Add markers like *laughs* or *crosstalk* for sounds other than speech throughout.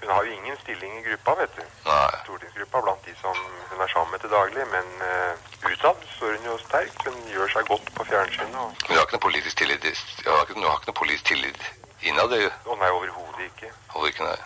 Hun har jo ingen stilling i gruppa, vet du. Nei. Stortingsgruppa blant de som hun er sammen med til daglig. Men uh, utad står hun jo sterkt. Hun gjør seg godt på fjernsynet. Og... Hun har ikke noe politisk tillit Hun har ikke, hun har ikke noe politisk tillit innad. det jo- Å nei, overhodet ikke. Holder ikke nei.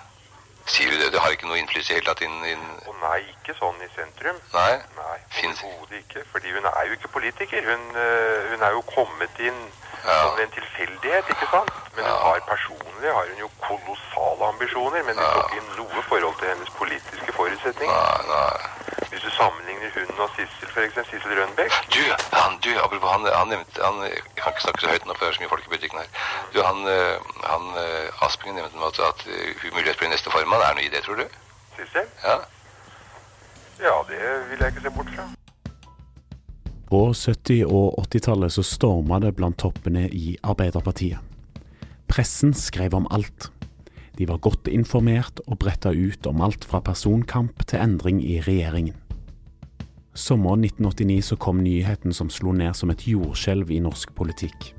Sier du det? Du har ikke noe innflytelse i hele tatt inn, inn Å nei, ikke sånn i sentrum. Nei? Nei, overhodet ikke. Fordi hun er jo ikke politiker. Hun, uh, hun er jo kommet inn Ja. som en tilfeldighet, ikke sant? Men hun har personlig har hun jo kolossale ambisjoner. Men det står ikke i noe forhold til hennes politiske forutsetninger. Hvis du sammenligner hun og Sissel, eksempel, Sissel Rønbeck. Du, han, du, apropos han, han nevnte han, Jeg kan ikke snakke så høyt nå, for det er så mye folk i butikken her. Du, han, eh, han eh, Aspingen nevnte noe at, at eh, hun muligens blir neste formann. Er det noe i det, tror du? Sissel? Ja? Ja, det vil jeg ikke se bort fra. På 70- og 80-tallet så storma det blant toppene i Arbeiderpartiet. Pressen skrev om alt. De var godt informert og bretta ut om alt fra personkamp til endring i regjeringen. Sommeren 1989 så kom nyheten som slo ned som et jordskjelv i norsk politikk.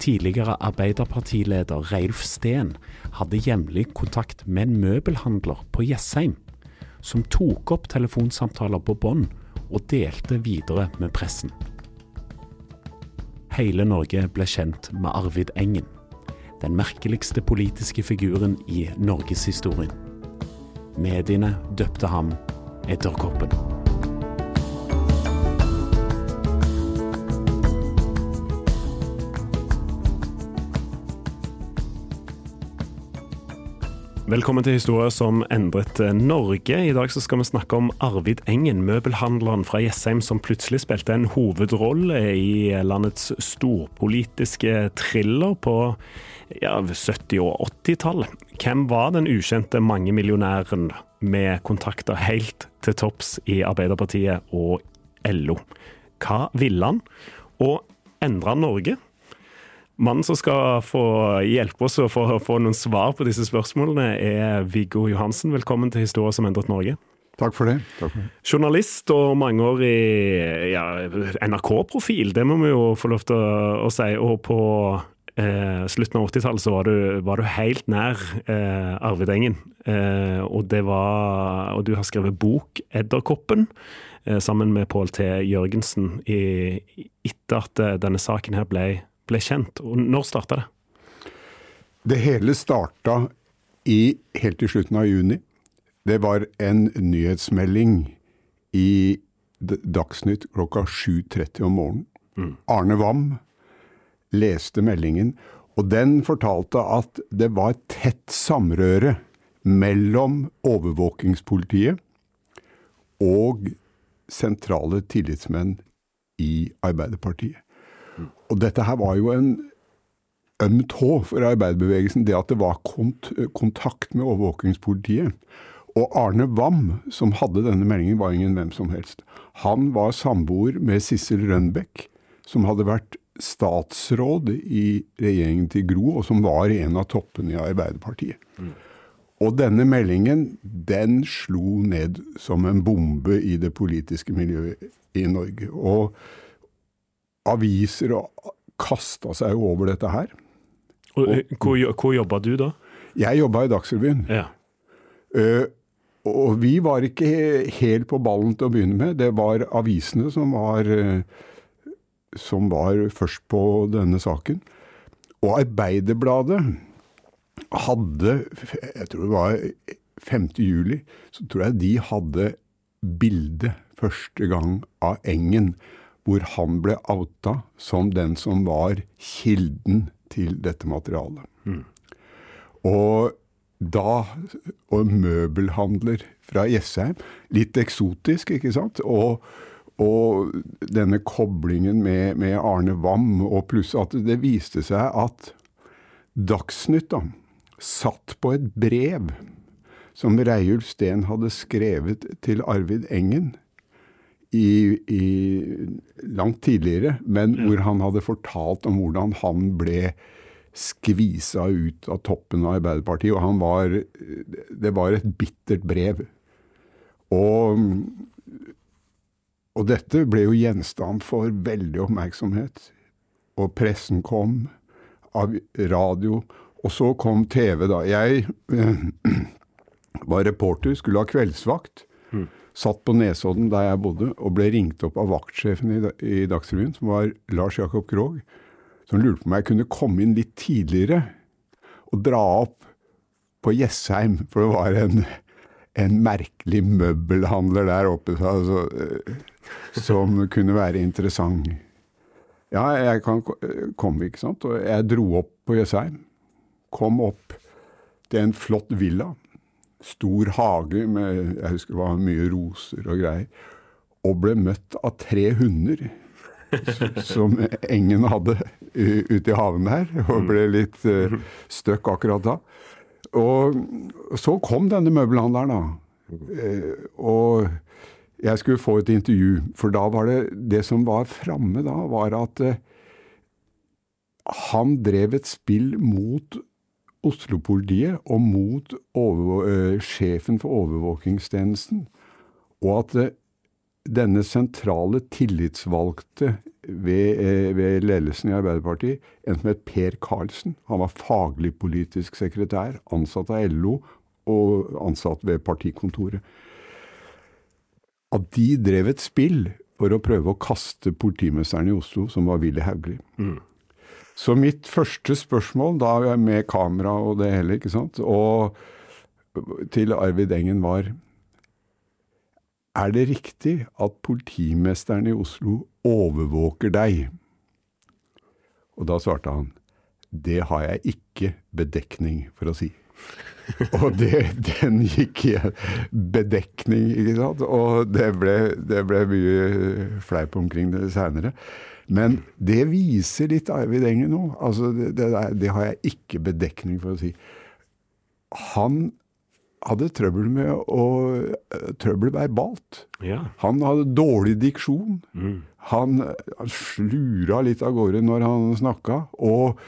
Tidligere Arbeiderpartileder Reilf Steen hadde jevnlig kontakt med en møbelhandler på Jessheim, som tok opp telefonsamtaler på bånd og delte videre med pressen. Hele Norge ble kjent med Arvid Engen, den merkeligste politiske figuren i norgeshistorien. Mediene døpte ham Edderkoppen. Velkommen til historier som endret eh, Norge. I dag skal vi snakke om Arvid Engen, møbelhandleren fra Jessheim som plutselig spilte en hovedrolle i landets storpolitiske thriller på ja, 70- og 80-tallet. Hvem var den ukjente mangemillionæren med kontakter helt til topps i Arbeiderpartiet og LO? Hva ville han? Og endra Norge? Mannen som skal få hjelpe oss å få, få noen svar på disse spørsmålene, er Viggo Johansen. Velkommen til Historie som endret Norge. Takk for det. Takk for det. Journalist og mangeårig ja, NRK-profil, det må vi jo få lov til å, å si. Og på eh, slutten av 80-tallet så var du, var du helt nær eh, Arvid Engen. Eh, og, det var, og du har skrevet bok 'Edderkoppen' eh, sammen med Pål T. Jørgensen i, etter at eh, denne saken her ble ble kjent. Og når starta det? Det hele starta i, helt til slutten av juni. Det var en nyhetsmelding i Dagsnytt klokka 7.30 om morgenen. Arne Wam leste meldingen, og den fortalte at det var tett samrøre mellom overvåkingspolitiet og sentrale tillitsmenn i Arbeiderpartiet. Og dette her var jo en øm tå for arbeiderbevegelsen, det at det var kont kontakt med overvåkingspolitiet. Og Arne Wam, som hadde denne meldingen, var ingen hvem som helst. Han var samboer med Sissel Rønbeck, som hadde vært statsråd i regjeringen til Gro, og som var en av toppene i Arbeiderpartiet. Og denne meldingen, den slo ned som en bombe i det politiske miljøet i Norge. Og aviser kasta seg over dette her. Og, eh, hvor, hvor jobba du da? Jeg jobba i Dagsrevyen. Ja. Uh, og vi var ikke helt på ballen til å begynne med. Det var avisene som var, uh, som var først på denne saken. Og Arbeiderbladet hadde, jeg tror det var 5. juli, så tror jeg de hadde bilde første gang av Engen, hvor han ble outa som den som var kilden til dette materialet. Mm. Og da Og møbelhandler fra Jessheim. Litt eksotisk, ikke sant? Og, og denne koblingen med, med Arne Wam, og pluss at det viste seg at Dagsnytt da, satt på et brev som Reiulf Steen hadde skrevet til Arvid Engen i, i langt tidligere, men ja. hvor han hadde fortalt om hvordan han ble skvisa ut av toppen av Arbeiderpartiet. Og han var Det var et bittert brev. Og, og dette ble jo gjenstand for veldig oppmerksomhet. Og pressen kom, av radio, og så kom TV, da. Jeg *clears throat* var reporter, skulle ha kveldsvakt. Mm. Satt på Nesodden der jeg bodde, og ble ringt opp av vaktsjefen i, Dagsrevyen, som var Lars Jakob Krogh, som lurte på om jeg kunne komme inn litt tidligere og dra opp på Jessheim, for det var en, en merkelig møbelhandler der oppe altså, som kunne være interessant. Ja, jeg kan komme, ikke sant. Og jeg dro opp på Jessheim. Kom opp til en flott villa stor hage med jeg husker det var mye roser og greier, og ble møtt av tre hunder som Engen hadde ute i haven her, og ble litt uh, støkk akkurat da. Og så kom denne møbelhandleren, da. Uh, og jeg skulle få et intervju, for da var det Det som var framme da, var at uh, han drev et spill mot Oslo-politiet og mot over, sjefen for overvåkingstjenesten, og at denne sentrale tillitsvalgte ved, ved, ledelsen i Arbeiderpartiet, en som het Per Karlsen, han var faglig politisk sekretær, ansatt av LO og ansatt ved partikontoret, at de drev et spill for å prøve å kaste politimesteren i Oslo, som var Willy Hauglie. Mm. Så mitt første spørsmål, da med kamera og det hele, ikke sant, og til Arvid Engen var Er det riktig at politimesteren i Oslo overvåker deg? Og da svarte han det har jeg ikke bedekning for å si. og det, den gikk i bedekning, ikke sant. Og det ble, det ble mye fleip omkring det seinere. Men det viser litt Arvid Engen nå. Altså, det, det, det, har jeg ikke bedekning for å si. Han hadde trøbbel med å Trøbbel verbalt. Ja. Han hadde dårlig diksjon. Mm. Han, han slura litt av gårde når han snakka, og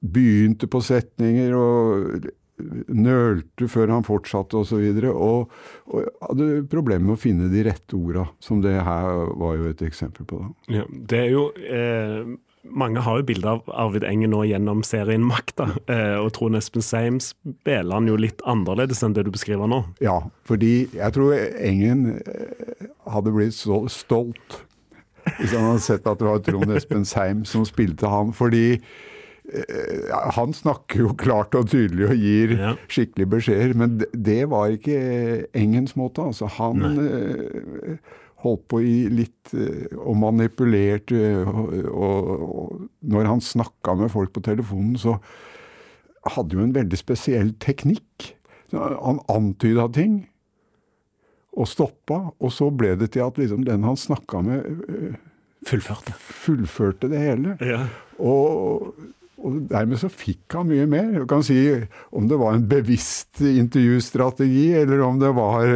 begynte på setninger og nølte før han fortsatte osv. Og, og, og hadde problemer med å finne de rette orda, som det her var jo et eksempel på. Da. Ja, det er jo... Eh mange har jo bilde av Arvid Engen nå gjennom serien Makta, eh, og Trond Espen Seim spiller han jo litt annerledes enn det du beskriver nå. Ja, fordi jeg tror Engen eh, hadde blitt så stolt hvis han hadde sett at det var Trond Espen Seim som spilte han. Fordi han snakker jo klart og tydelig og gir ja. skikkelige beskjeder, men det var ikke Engens måte. Altså, han Nei. Eh, holdt på i litt eh, og manipulerte, og, og, og når han snakka med folk på telefonen, så hadde jo en veldig spesiell teknikk. Han antyda ting og stoppa, og så ble det til at liksom den han snakka med, fullførte. fullførte det hele. Ja. Og og dermed så fikk han mye mer. Du kan si om det var en bevisst intervjustrategi, eller om det var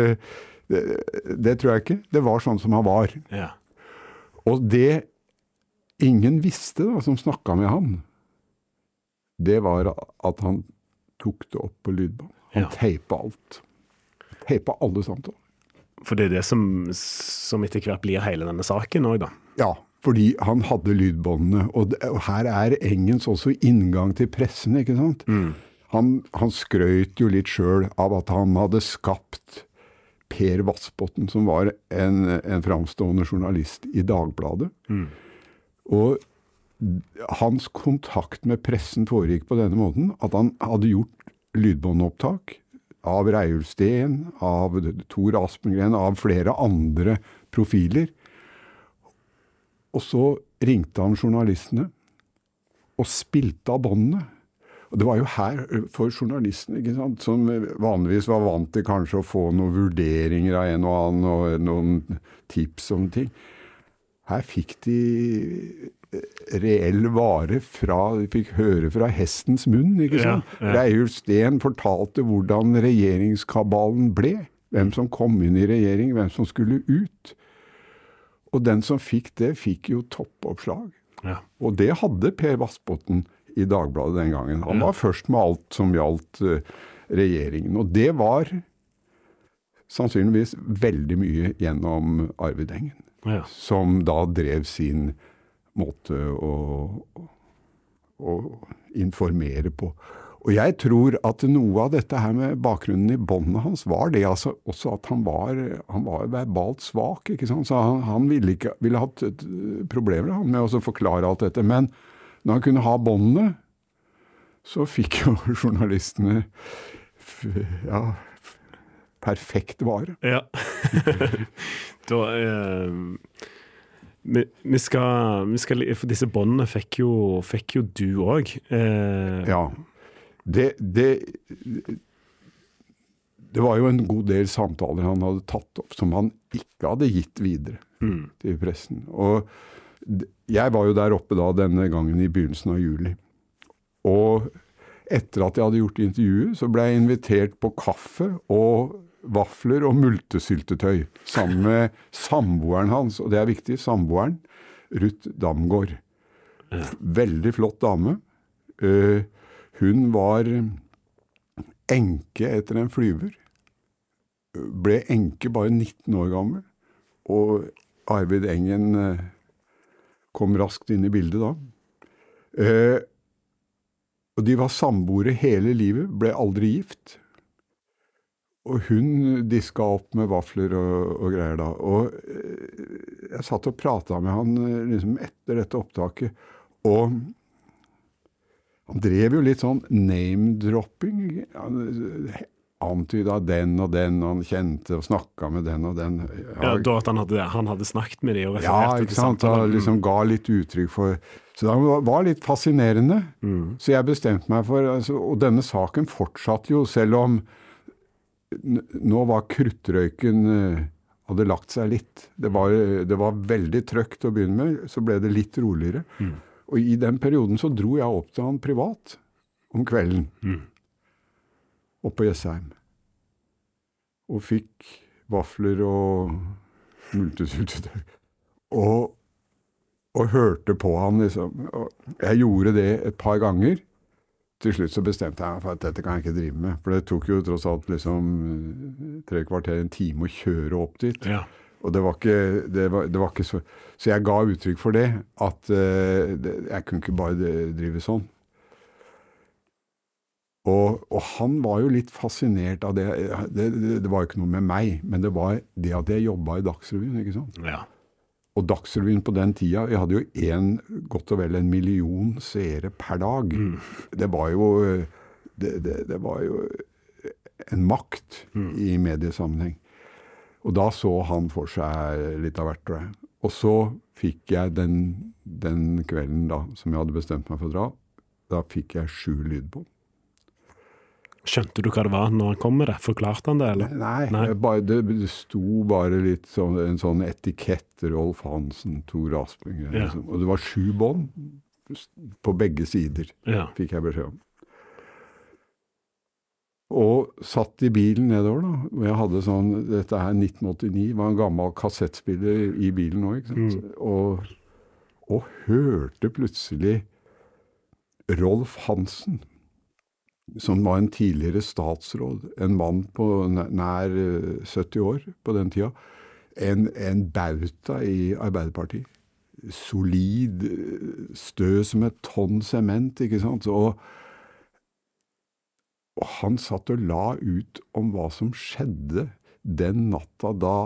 det, det, tror jeg ikke. Det var sånn som han var. Ja. Og det ingen visste, da, som snakka med han, det var at han tok det opp på lydbånd. Han Ja. teipa alt. Teipa alle samtaler. For det er det som, som etter hvert blir hele denne saken òg, da. Ja, fordi han hadde lydbåndene. Og, det, og her er Engens også inngang til pressen, ikke sant? Han, han skrøyt jo litt sjøl av at han hadde skapt Per Vassbotn, som var en, en framstående journalist i Dagbladet. Og hans kontakt med pressen foregikk på denne måten at han hadde gjort lydbåndopptak av Reiulf Steen, av Tor Aspengren, av flere andre profiler. Og så ringte han journalistene og spilte av båndene. Og det var jo her for journalistene, ikke sant, som vanligvis var vant til kanskje å få noen vurderinger av en og annen, og noen tips om ting. Her fikk de eh, reell vare fra De fikk høre fra hestens munn, ikke Ja, sant? ja. Reiulf Steen fortalte hvordan regjeringskabalen ble. Hvem som kom inn i regjering, hvem som skulle ut. Og den som fikk det, fikk jo toppoppslag. Ja. Og det hadde Per Vassbotn i Dagbladet den gangen. Han var først med alt som gjaldt eh, regjeringen. Og det var sannsynligvis veldig mye gjennom Arvid Engen, Ja. som da drev sin måte å, å informere på. Og jeg tror at noe av dette her med bakgrunnen i båndet hans var det altså også at han var, han var verbalt svak. ikke sant? Så han, han ville, ikke, ville hatt et, eh, problemer med å forklare alt dette. Men når han kunne ha båndene, så fikk jo *laughs* journalistene ja, perfekt vare. Ja. *laughs* da eh, vi, vi, skal, vi skal For disse båndene fikk jo, fikk jo du òg. Eh, Ja. Det, det, det var jo en god del samtaler han hadde tatt opp som han ikke hadde gitt videre til pressen. Og jeg var jo der oppe da denne gangen i begynnelsen av juli. Og etter at jeg hadde gjort intervjuet, så ble jeg invitert på kaffe og vafler og multesyltetøy sammen med samboeren hans, og det er viktig, samboeren, Ruth Damgaard. Veldig flott dame. Eh, hun var enke etter en flyver. Ble enke bare 19 år gammel. Og Arvid Engen eh, kom raskt inn i bildet da. Eh, og de var samboere hele livet, ble aldri gift. Og hun diska opp med vafler og, og greier da. Og eh, jeg satt og prata med han eh, liksom etter dette opptaket, og han drev jo litt sånn name-dropping. Han antyda den og den, og han kjente og snakka med den og den. ja, da at han hadde, han hadde snakket med og Ja, ikke sant. samtaler. Liksom ga litt uttrykk for Så det var- litt fascinerende. Så jeg bestemte meg for altså, Og denne saken fortsatte jo, selv om nå var kruttrøyken eh, hadde lagt seg litt. Det var, det var veldig trøkt å begynne med, så ble det litt roligere. Og i den perioden så dro jeg opp til han privat om kvelden. Opp på Jessheim. Og fikk vafler og multesyltetøy. *laughs* Og, og hørte på han, liksom. Og jeg gjorde det et par ganger. Til slutt så bestemte jeg meg for at dette kan jeg ikke drive med. For det tok jo tross alt liksom tre kvarter, en time å kjøre opp dit. Ja. Og det var ikke, det var, det var ikke så Så jeg ga uttrykk for det. At uh, det, jeg kunne ikke bare drive sånn. Og, og han var jo litt fascinert av det. Det, det. det var jo ikke noe med meg, men det var det at jeg jobba i Dagsrevyen. ikke sant? Ja. Og Dagsrevyen på den tida Jeg hadde jo en, godt og vel en million seere per dag. Det var jo det, det, det var jo en makt i mediesammenheng. Og da så han for seg litt av hvert, tror jeg. Og så fikk jeg den, den kvelden da, som jeg hadde bestemt meg for å dra, da fikk jeg sju lydbånd. Skjønte du hva det var når han kom med det? Forklarte han det, eller? Nei, Nei. Bare, det, det sto bare litt sånn, en sånn etikett. Rolf Hansen, Tor Aspinger, Ja. Liksom. Og det var sju bånd på begge sider, Ja. fikk jeg beskjed om. Og satt i bilen nedover, da. Og jeg hadde sånn Dette er 1989, var en gammel kassettspiller i bilen òg, ikke sant. Og, og hørte plutselig Rolf Hansen, som var en tidligere statsråd, en mann på nær 70 år på den tida, en, en bauta i Arbeiderpartiet. Solid, stø som et tonn sement, ikke sant. Og, og han satt og la ut om hva som skjedde den natta da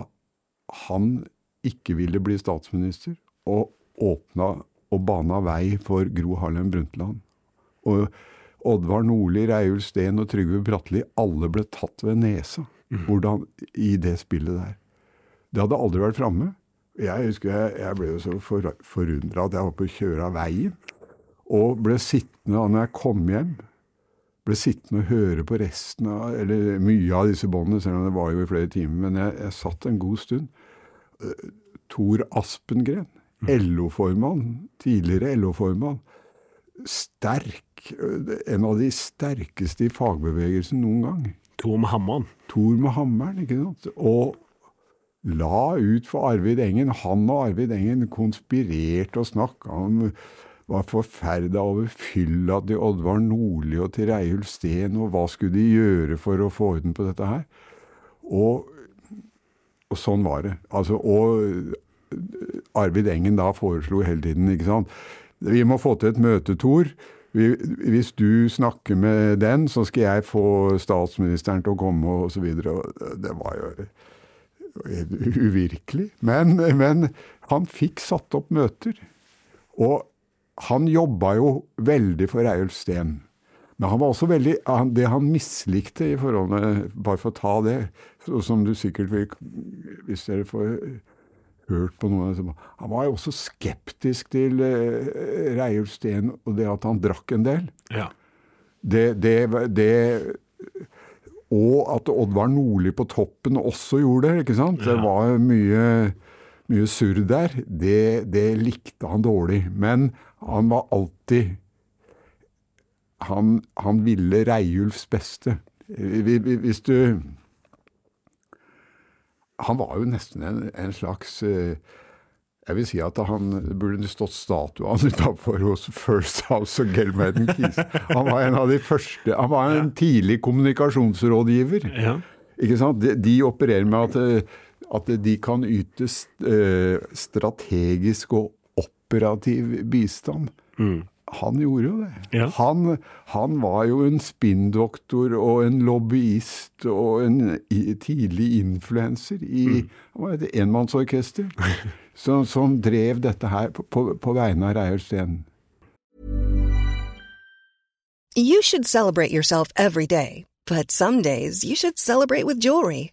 han ikke ville bli statsminister, og åpna og bana vei for Gro Harlem Brundtland. Og Oddvar Nordli, Reiulf Steen og Trygve Bratteli, alle ble tatt ved nesa hvordan, i det spillet der. Det hadde aldri vært framme. Jeg husker jeg, jeg ble jo så for, forundra at jeg var på å kjøre av veien. Og ble sittende da når jeg kom hjem, ble sittende og høre på resten av, eller mye av disse båndene, selv om det var jo i flere timer. Men jeg, jeg satt en god stund. Uh, Tor Aspengren, LO-formann, tidligere LO-formann. Sterk. En av de sterkeste i fagbevegelsen noen gang. Tor med hammeren. Tor med hammeren, ikke sant. Og la ut for Arvid Engen. Han og Arvid Engen konspirerte og snakka om var forferda over fylla til Oddvar Nordli og til Reiulf Steen, og hva skulle de gjøre for å få orden på dette her? Og, og sånn var det. Altså, og Arvid Engen da foreslo hele tiden, ikke sant Vi må få til et møte, Tor. Hvis du snakker med den, så skal jeg få statsministeren til å komme, og så videre. Det var jo uvirkelig. Men, men han fikk satt opp møter. Og han jobba jo veldig for Reiulf Steen. Men han var også veldig, det han mislikte i forholdene, bare for å ta det, som du sikkert vil Hvis dere får hørt på noe Han var jo også skeptisk til uh, Reiulf Steen og det at han drakk en del. Ja. Det, det, det og at Oddvar Nordli på toppen også gjorde det. ikke sant? Det var mye, mye surr der. Det, det, likte han dårlig. Men han var alltid Han, han ville Reiulfs beste. Hvis du Han var jo nesten en, en slags uh, jeg vil si at han burde stått statue av utafor hos First House og Gelmaden Keys. Han var en av de første Han var en tidlig kommunikasjonsrådgiver. Ja. Ikke sant? De, de, opererer med at, at de kan yte eh, strategisk og operativ bistand. Mm. Han gjorde jo det. Ja. Han, han, var jo en spinndoktor og en lobbyist og en tidlig influenser i mm. Han var et enmannsorkester. *laughs* som, som drev dette her på, på, på vegne av Reiulf Steen. You should celebrate yourself every day, but some days you should celebrate with jewelry.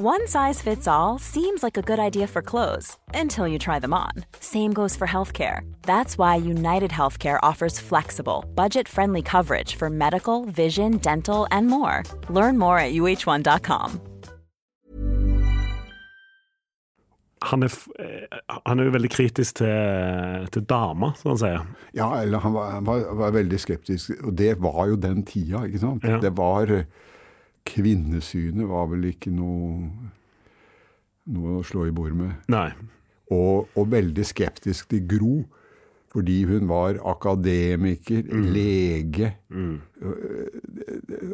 One size fits all seems like a good idea for clothes until you try them on. Same goes for healthcare. That's why United Healthcare offers flexible, budget friendly coverage for medical, vision, dental, and more. Learn more at uh1.com. Han er, han er jo veldig kritisk til, til damer, som han sier. Ja, eller han var, han var, var, veldig skeptisk, og det var jo den tida, ikke sant. Ja. Det var Kvinnesynet var vel ikke noe, noe å slå i bord med. Nei. Og, og veldig skeptisk til Gro. Fordi hun var akademiker, mm. lege. Mm.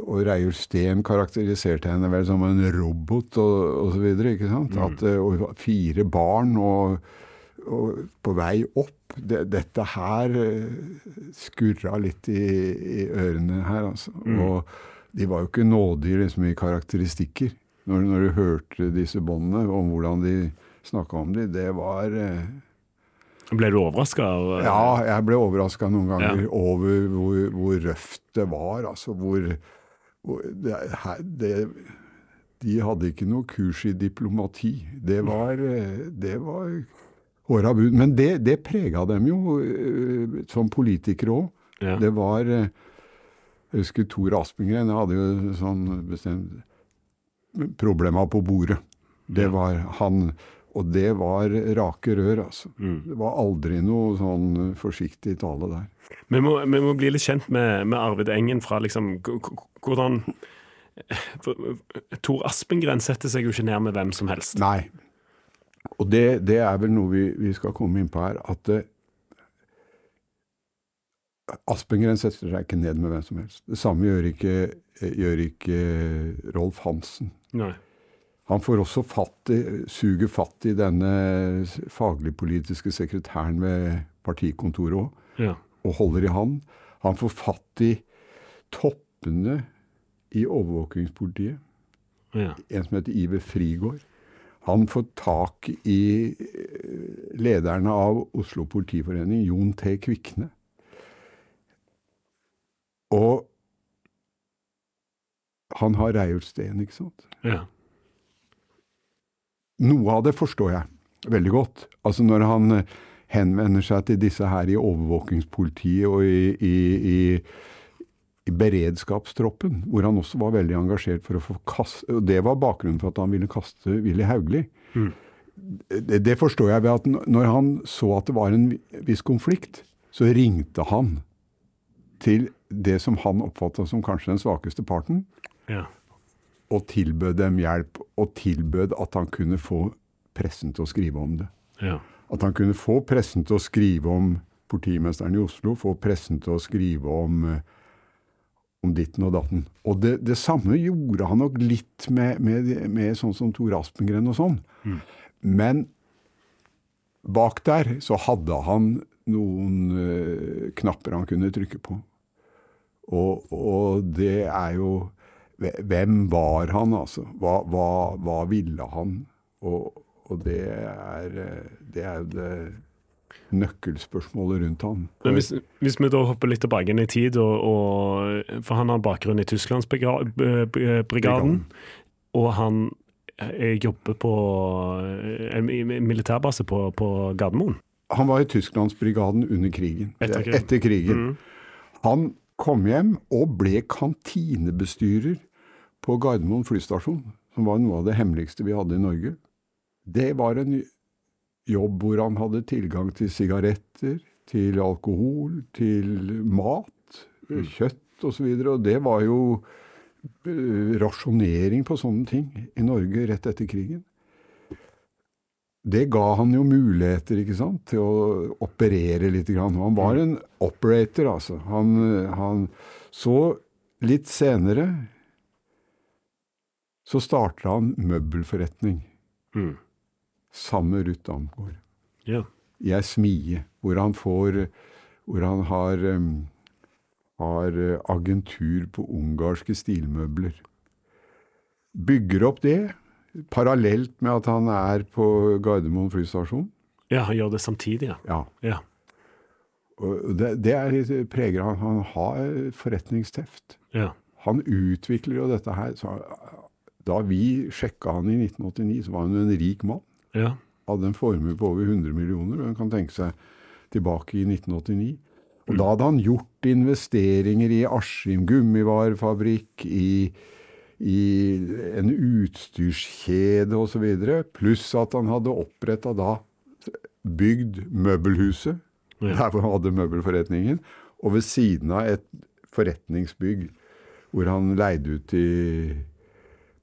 Og Reiulf Steen karakteriserte henne vel som en robot og osv. Mm. og fire barn og og på vei opp. Det, dette her skurra litt i, i ørene her, altså. Og de var jo ikke nådige liksom, i karakteristikker. Når, når du hørte disse båndene, om hvordan de snakka om dem, det var eh, Ble du overraska? Ja, jeg ble overraska noen ganger Ja. over hvor, hvor røft det var. Altså hvor, hvor det, det, De hadde ikke noe kurs i diplomati. Det var, eh, det var håra bud. Men det, det prega dem jo eh, som politikere òg. Ja. Det var eh, Jeg husker Tor Aspengren hadde jo sånn bestemt Problemer på bordet. Det var han. Og det var rake rør, altså. Det var aldri noe sånn forsiktig tale der. Vi må, vi må bli litt kjent med, med Arvid Engen fra liksom hvordan Tor Aspengren setter seg jo ikke ned med hvem som helst. Nei. Og det, det er vel noe vi, vi skal komme inn på her, at eh, Aspengren setter seg ikke ned med hvem som helst. Det samme gjør ikke, gjør ikke Rolf Hansen. Nei. Han får også fatt i, suger fatt i denne faglig-politiske sekretæren ved partikontoret òg, Ja. og holder i han. Han får fatt i toppene i overvåkingspolitiet. Ja. en som heter Iver Frigård. Han får tak i eh, lederne av Oslo politiforening, Jon T. Kvikne. Og han har Reiulf Steen, ikke sant? ja. Noe av det forstår jeg veldig godt. Altså når han eh, henvender seg til disse her i overvåkingspolitiet og i, i, i, i beredskapstroppen, hvor han også var veldig engasjert for å få kaste Og det var bakgrunnen for at han ville kaste Willy Hauglie. Det, det forstår jeg ved at når han så at det var en viss konflikt, så ringte han til det som han oppfatta som kanskje den svakeste parten, ja. og tilbød dem hjelp, og tilbød at han kunne få pressen til å skrive om det. ja. At han kunne få pressen til å skrive om politimesteren i Oslo, få pressen til å skrive om, eh, om ditten og datten. Og det, det samme gjorde han nok litt med, med, med sånn som Tor Aspengren og sånn. Men bak der så hadde han noen eh, knapper han kunne trykke på. Og, og det er jo Hvem var han, altså? Hva, hva, hva ville han? Og, og det er det er det nøkkelspørsmålet rundt han. Men hvis, hvis vi da hopper litt tilbake i tid, og, og, for han har bakgrunn i Tysklandsbrigaden, og han eh, jobber på eh, en militærbase på, på Gardermoen. Han var i Tysklandsbrigaden under krigen. Etter krigen. Etter krigen. Han kom hjem og ble kantinebestyrer på Gardermoen flystasjon, som var noe av det hemmeligste vi hadde i Norge. Det var en jobb hvor han hadde tilgang til sigaretter, til alkohol, til mat, kjøtt osv. Og, så videre, og det var jo eh, rasjonering på sånne ting i Norge rett etter krigen. Det ga han jo muligheter ikke sant, til å operere litt. Grann. Han var en operator, altså. Han, han Så litt senere så starta han møbelforretning Mm. sammen med Ruth Damgaard Ja. i ei smie, hvor han får Hvor han har, um, har eh, agentur på ungarske stilmøbler. Bygger opp det parallelt med at han er på Gardermoen flystasjon. ja, han gjør det samtidig, ja. Ja. ja. Det, det er litt preger han. Han har forretningsteft. ja. Han utvikler jo dette her. Så, da vi sjekka han i 1989, så var han jo en rik mann. ja. hadde en formue på over 100 millioner, og en kan tenke seg tilbake i 1989. Og da hadde han gjort investeringer i Askim gummivarefabrikk, i, i en utstyrskjede osv., pluss at han hadde oppretta da bygd møbelhuset, Ja. der hvor han hadde møbelforretningen, og ved siden av et forretningsbygg hvor han leide ut til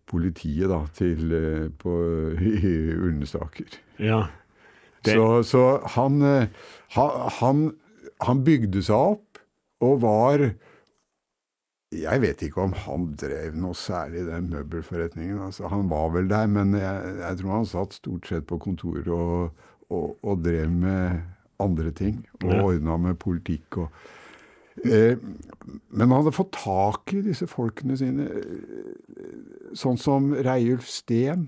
politiet da, til, eh, på, *laughs* i Ullensaker. ja. Det- Så, så han, eh, han, han bygde seg opp og var Jeg vet ikke om han drev noe særlig i den møbelforretningen. Altså, han var vel der, men jeg, jeg tror han satt stort sett på kontoret og, og, og drev med andre ting. Og Ja. ordna med politikk og eh, Men han hadde fått tak i disse folkene sine. eh, Sånn som Reiulf Steen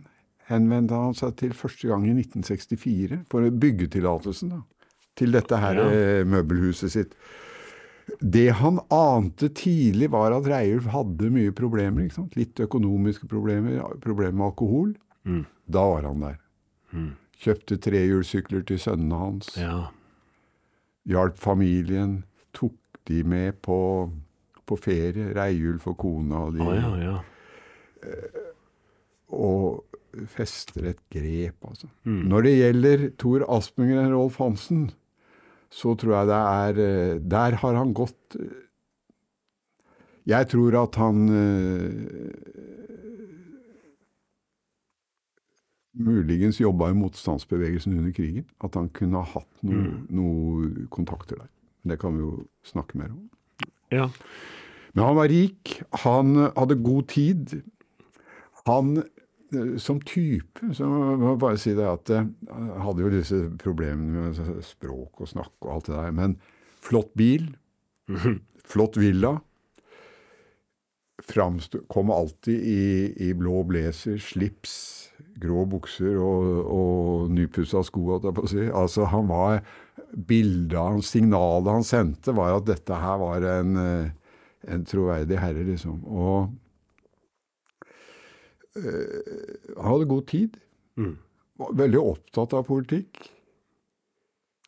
henvendte han seg til første gang i 1964 for byggetillatelsen da, til dette her Ja. eh, møbelhuset sitt. Det han ante tidlig, var at Reiulf hadde mye problemer. Litt økonomiske problemer, problemer med alkohol. Mm. Da var han der. Kjøpte trehjulssykler til sønnene hans. Ja. Hjalp familien. Tok de med på, på ferie. Reiulf og kona og de. Å, ja, ja. og fester et grep, altså. Når det gjelder Tor Aspengren og Rolf Hansen, så tror jeg det er eh, Der har han gått eh, Jeg tror at han eh, muligens jobba i motstandsbevegelsen under krigen. At han kunne ha hatt noen noe kontakter der. Det kan vi jo snakke mer om. ja. Men han var rik, han hadde god tid. Han som type, så må jeg bare si det at jeg hadde jo disse problemene med språk og snakk og alt det der, men flott bil, *laughs* flott villa, framstå, kom alltid i, i blå blazer, slips, grå bukser og, og nypussa sko, holdt jeg på å si. Altså, han var Bildet av signalet han sendte, var at dette her var en, eh, en troverdig herre, liksom. Og eh, han hadde god tid. Var veldig opptatt av politikk.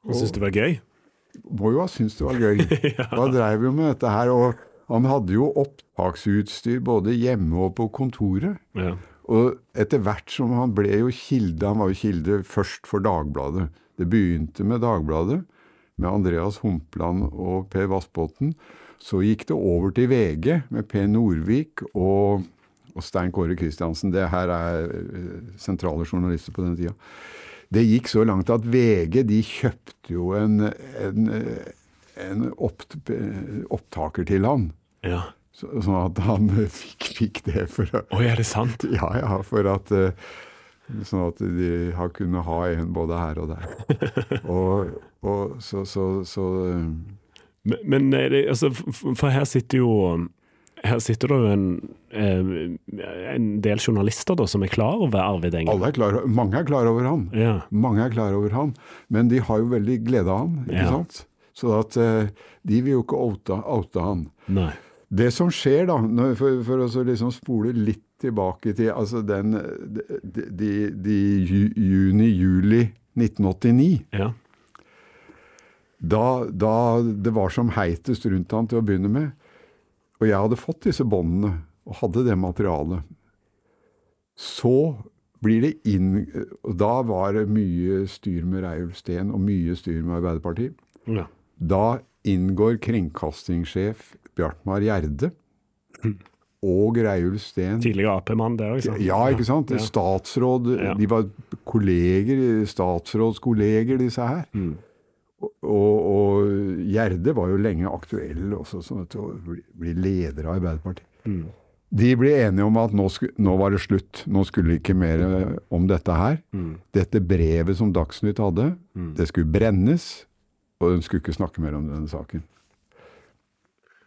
Han syntes det var gøy. Må jo ha syntes det var gøy. *laughs* Han dreiv vi med dette her. Og han hadde jo opptaksutstyr både hjemme og på kontoret. Ja. Og etter hvert som han ble jo kilde, han var jo kilde først for Dagbladet. Det begynte med Dagbladet, med Andreas Humpland og Per Vassbotn. Så gikk det over til VG med Per Norvik og, og Stein Kåre Kristiansen. Det her er eh, sentrale journalister på den tida. Det gikk så langt at VG de kjøpte jo en, en, eh, en opp, opptaker til han. ja. Så, sånn at han *laughs* fikk, fikk det for å Oi, er det sant? ja, ja, for at eh, Sånn at de har kunnet ha en både her og der. *laughs* Og, og så, så, så eh, Men, men det, altså, for her sitter jo her sitter det en, eh, en del journalister da, som er klar over Arvid Engen. alle er klar, mange er klar over han. Ja. Mange er klar over han, men de har jo veldig glede av han. ikke Ja. sant? Så at eh, de vil jo ikke oute, oute han. Nei. Det som skjer da, for, for å liksom spole litt tilbake til altså den de, de, de juni-juli 1989 Ja. da, da det var som heitest rundt han til å begynne med, og jeg hadde fått disse båndene og hadde det materialet, så blir det inn Da var det mye styr med Reiulf Steen og mye styr med Arbeiderpartiet. ja. Da inngår kringkastingssjef Bjartmar Gjerde og Reiulf Steen Tidligere Ap-mann det òg? ja, ikke sant? Statsråd Ja. De var kolleger, statsrådskolleger, disse her. Mm. Og, og Gjerde var jo lenge aktuell også, sånn til å bli, leder av Arbeiderpartiet. Mm. De ble enige om at nå, sku, nå var det slutt. Nå skulle ikke mer eh, om dette her. Mm. Dette brevet som Dagsnytt hadde, det skulle brennes, og de skulle ikke snakke mer om denne saken.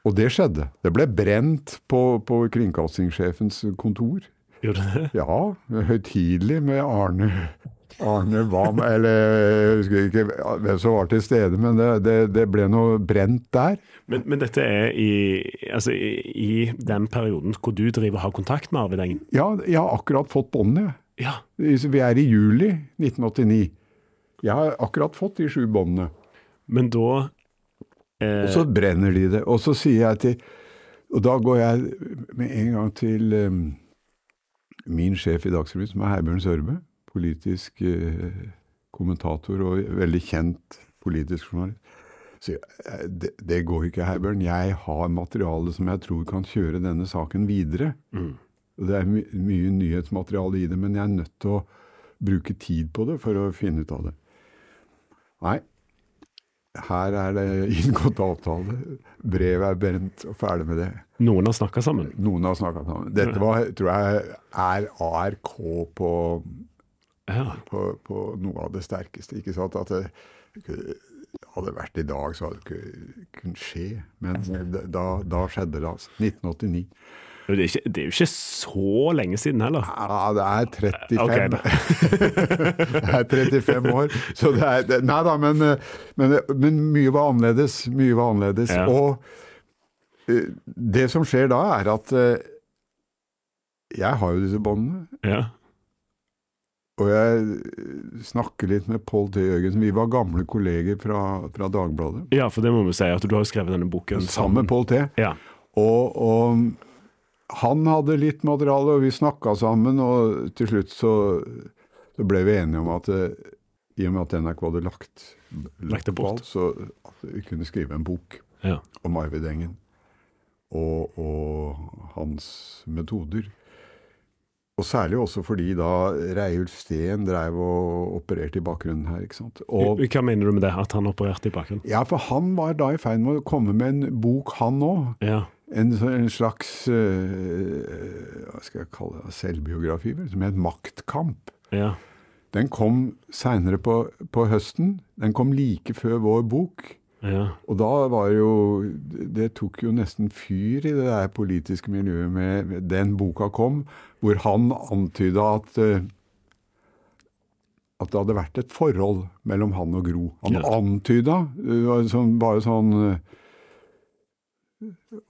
Og det skjedde. Det ble brent på, på kringkastingssjefens kontor. Gjorde det? Ja, høytidelig med Arne Arne Wam, eller jeg husker ikke hvem som var til stede, men det, det, det ble noe brent der. Men, men dette er i, altså, i, i den perioden hvor du driver og har kontakt med Arvid Engen? Ja, jeg har akkurat fått båndene. Ja. Vi er i juli 1989. Jeg har akkurat fått de sju båndene. Men da eh, Og så brenner de det. Og så sier jeg til Og da går jeg med en gang til um, min sjef i Dagsrevyen, som er Herbjørn Sørbø. Politisk eh, kommentator og veldig kjent politisk journalist. Så eh, det, det går ikke, Herbjørn. Jeg har materiale som jeg tror kan kjøre denne saken videre. Mm. Det er my mye nyhetsmateriale i det, men jeg er nødt til å bruke tid på det for å finne ut av det. Nei. her er det inngått avtale, brevet er brent, og ferdig med det. Noen har snakka sammen? Noen har snakka sammen. Dette var, tror jeg er ARK på, Ja. på, på noe av det sterkeste. Ikke sant at det hadde det vært i dag, så hadde det ikke kunnet skje. Men da, da skjedde det, altså. 1989. Det er, ikke, det er jo ikke så lenge siden heller. Ja, det er 35. Okay, *laughs* det er 35 år. Så det er det- Nei da, men, men, men mye var annerledes. Mye var annerledes. Ja. Og eh, det som skjer da, er at eh, jeg har jo disse båndene. Ja. Og jeg snakker litt med Pål T. Jørgensen. Vi var gamle kolleger fra, fra Dagbladet. ja, for det må vi si, at du har skrevet denne boken Sammen med Pål T. Ja. Og, og han hadde litt materiale, og vi snakka sammen, og til slutt så, så ble vi enige om at eh, i og med at NRK hadde lagt, Lagt det bort. så at vi kunne skrive en bok Ja. om Arvid Engen og, og hans metoder. Og særlig også fordi da Reiulf Steen drev og opererte i bakgrunnen her. ikke sant? Og, Hva mener du med det, at han opererte i bakgrunnen? ja, for han var da i ferd med å komme med en bok, han òg. Ja. En, en slags eh, hva skal jeg kalle det, selvbiografi, som het 'Maktkamp'. ja. Den kom seinere på, på høsten. Den kom like før vår bok. Ja. Og da var jo Det tok jo nesten fyr i det der politiske miljøet med den boka kom, hvor han antyda at eh, at det hadde vært et forhold mellom han og Gro. Han Ja. antyda, det sånn, bare sånn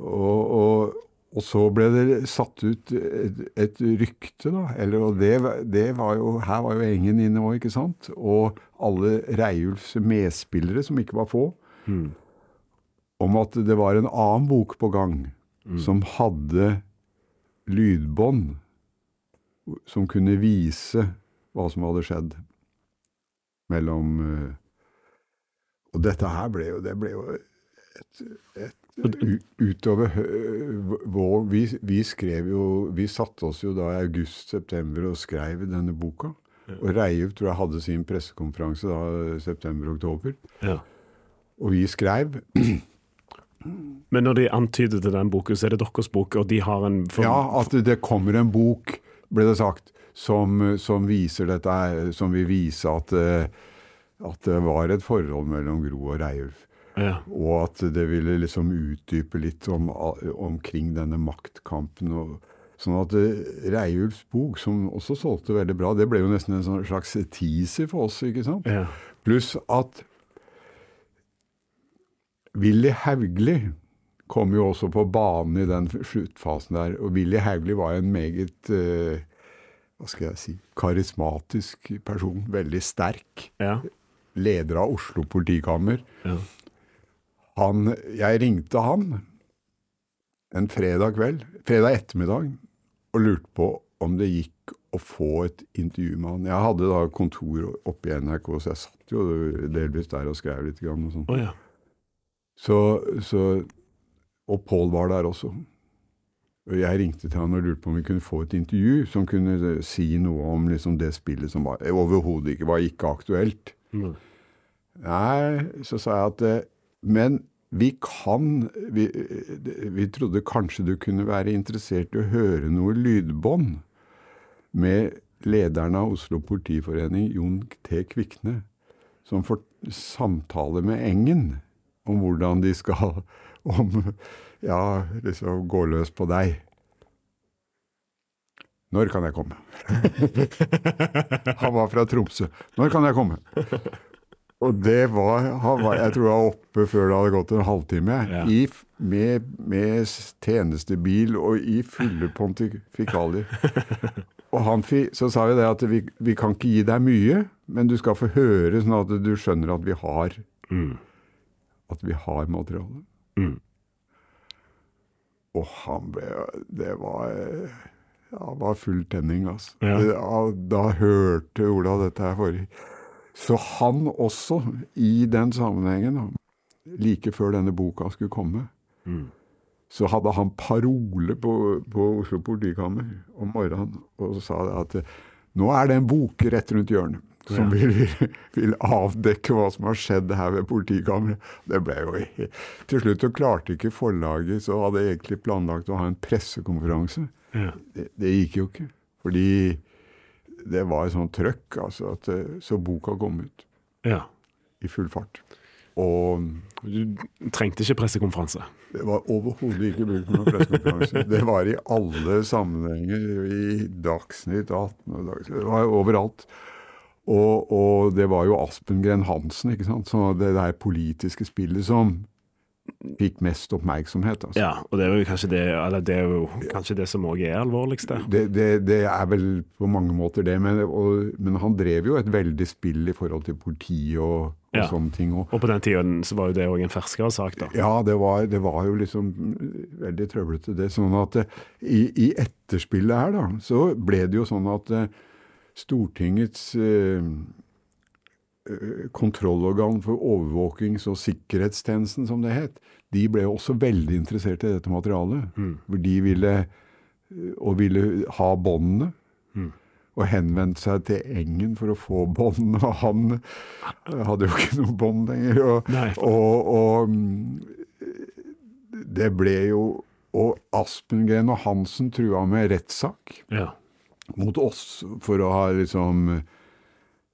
og, og, og så ble det satt ut et, et rykte, da. Eller, og det, det var jo, her var jo Engen inne òg, ikke sant? Og alle Reiulfs medspillere, som ikke var få om at det var en annen bok på gang som hadde lydbånd som kunne vise hva som hadde skjedd mellom eh, Og dette her ble jo, det ble jo et, et Utover vår vi, vi skrev jo Vi satte oss jo da i august-september og skrev denne boka. Og Reiulf tror jeg hadde sin pressekonferanse da september-oktober. ja. Og vi skrev *clears throat* Men når de antyder til den boken, så er det deres bok, og de har en for, Ja, at det kommer en bok, ble det sagt, som, som viser dette som vil vise at, eh, at det var et forhold mellom Gro og Reiulf. ja. Og at det ville liksom utdype litt om, omkring denne maktkampen. Og, sånn at eh, Reiulfs bok, som også solgte veldig bra, det ble jo nesten en sånn slags teaser for oss, ikke sant? Ja. Pluss at Willy Haugli kom jo også på banen i den sluttfasen der. Og Willy Haugli var en meget eh, hva skal jeg si, karismatisk person. Veldig sterk. Ja. Leder av Oslo politikammer. Ja. Han, jeg ringte han en fredag kveld, fredag ettermiddag, og lurte på om det gikk å få et intervju med han. Jeg hadde da kontor oppe i NRK, så jeg satt jo delvis der og skrev litt. Grann og sånt. Oh, ja. Så, så, og Pål var der også. Og jeg ringte til han og lurte på om vi kunne få et intervju som kunne si noe om liksom det spillet som var overhodet ikke var ikke aktuelt. Mm. Nei, så sa jeg at eh, Men vi kan vi, eh, vi trodde kanskje du kunne være interessert i å høre noe lydbånd med lederen av Oslo politiforening, Jon T. Kvikne, som får samtale med Engen om hvordan de skal *laughs* om, ja, liksom gå løs på deg. Når kan jeg komme? *laughs* Han var fra Tromsø. Når kan jeg komme? Og det var, han var Jeg tror jeg var oppe før det hadde gått en halvtime. Ja. I, med, med tjenestebil og i fulle pontifikalier. Og han så sa vi det at vi, vi kan ikke gi deg mye, men du skal få høre sånn at du skjønner at vi har At vi har materiale. Mm. Og han ble Det var ja, det var full tenning, altså. Ja. Ja, da hørte Ola dette her forrige Så han også, i den sammenhengen, like før denne boka skulle komme, så hadde han parole på, på Oslo politikammer om morgenen og sa det at nå er det en bok rett rundt hjørnet. Som vil, vil avdekke hva som har skjedd her ved politikammeret. Det ble jo Til slutt så klarte ikke forlaget, så hadde jeg egentlig planlagt å ha en pressekonferanse. Ja. Det, det gikk jo ikke. Fordi det var et sånt trøkk, altså. At, så boka kom ut ja. i full fart. Og Du trengte ikke pressekonferanse. det var overhodet ikke bruk for noen pressekonferanse. Det var i alle sammenhenger. I Dagsnytt 18 og Dagsnytt. Det var overalt. Og, og det var jo Aspengren Hansen, ikke sant. Så det der politiske spillet som fikk mest oppmerksomhet. Altså. Ja, og det er jo kanskje det, eller det, er jo kanskje det som òg er alvorligste. Det, det, det er vel på mange måter det, men, og, men han drev jo et veldig spill i forhold til politiet og, og Ja. sånne ting. Og, Og på den tiden så var jo det òg en ferskere sak, da. Ja, det var, det var jo liksom veldig trøblete, det. Sånn at eh, i, i etterspillet her, da, så ble det jo sånn at eh, Stortingets eh, eh, kontrollorgan for overvåkings- og sikkerhetstjenesten, som det het, de ble også veldig interessert i dette materialet. For de ville, eh, og ville ha båndene. Og henvendte seg til Engen for å få bånd, og han hadde jo ikke noe bånd lenger. Og, og, og mm, det ble jo Og Aspengren og Hansen trua med rettssak Ja. Mot oss for å ha liksom eh,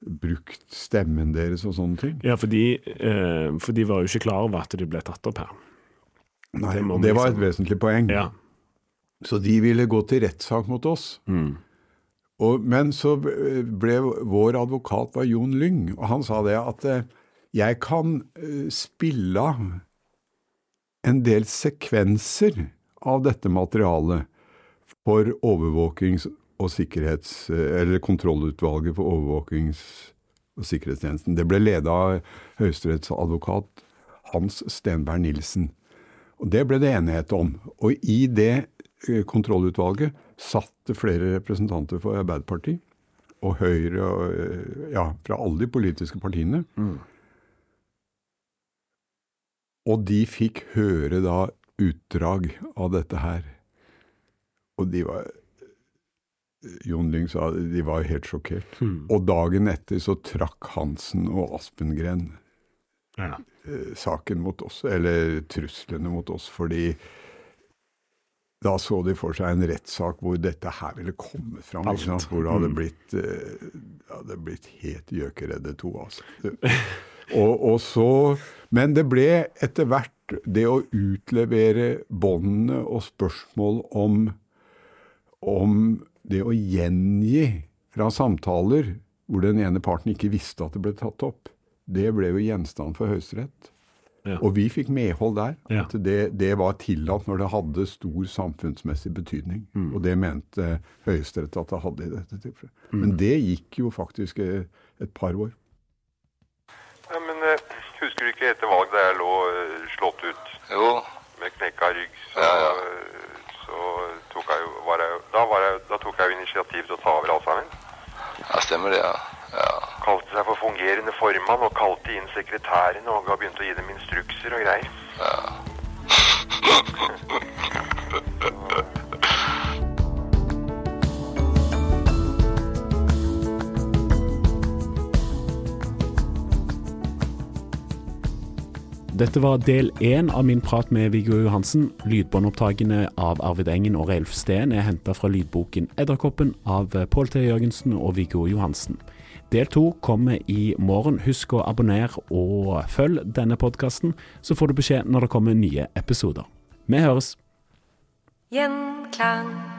brukt stemmen deres og sånne ting. Ja, for de, eh, for de var jo ikke klar over at de ble tatt opp her. Nei, Det det var liksom- et vesentlig poeng. Ja. Så de ville gå til rettssak mot oss. Og, men så ble vår advokat var Jon Lyng, og han sa det at eh, jeg kan eh, spille av en del sekvenser av dette materialet for overvåkings- og sikkerhets... Eller kontrollutvalget for overvåkings- og sikkerhetstjenesten. Det ble ledet av høyesterettsadvokat Hans Stenberg Nilsen. Og Det ble det enighet om. Og i det eh, kontrollutvalget satt det flere representanter for Arbeiderpartiet og Høyre, og, eh, ja, fra alle de politiske partiene. Og de fikk høre da utdrag av dette her. Og de var Jon Lyng sa de var helt sjokkert. Og dagen etter så trakk Hansen og Aspengren ja. eh, saken mot oss, eller truslene mot oss, fordi da så de for seg en rettssak hvor dette her ville komme fram. Hvor det hadde blitt, eh, det hadde blitt helt gjøkeredde to. Altså. Og, og så, men det ble etter hvert det å utlevere båndene og spørsmål om, om det å gjengi fra samtaler hvor den ene parten ikke visste at det ble tatt opp, det ble jo gjenstand for Høyesterett. Ja. Og vi fikk medhold der. Ja. At det, det var tillatt når det hadde stor samfunnsmessig betydning. Mm. Og det mente Høyesterett at det hadde i dette tilfellet. Mm. Men det gikk jo faktisk eh, et par år. Ja, men eh, husker du ikke etter valget da jeg lå eh, slått ut Jo, med knekka rygg, så, Ja, ja. Tok jeg var jeg, da, var jeg, da tok jeg jo initiativ til å ta over sammen. ja, stemmer det, ja. ja. Kalte seg for fungerende formann og kalte inn sekretærene og begynte å gi dem instrukser og greier. *laughs* *laughs* Dette var del én av min prat med Viggo Johansen. Lydbåndopptakene av Arvid Engen og Reilf Steen er henta fra lydboken 'Edderkoppen' av Pål T. Jørgensen og Viggo Johansen. Del to kommer i morgen. Husk å abonnere og følg denne podkasten, så får du beskjed når det kommer nye episoder. Vi høres. Gjenklang.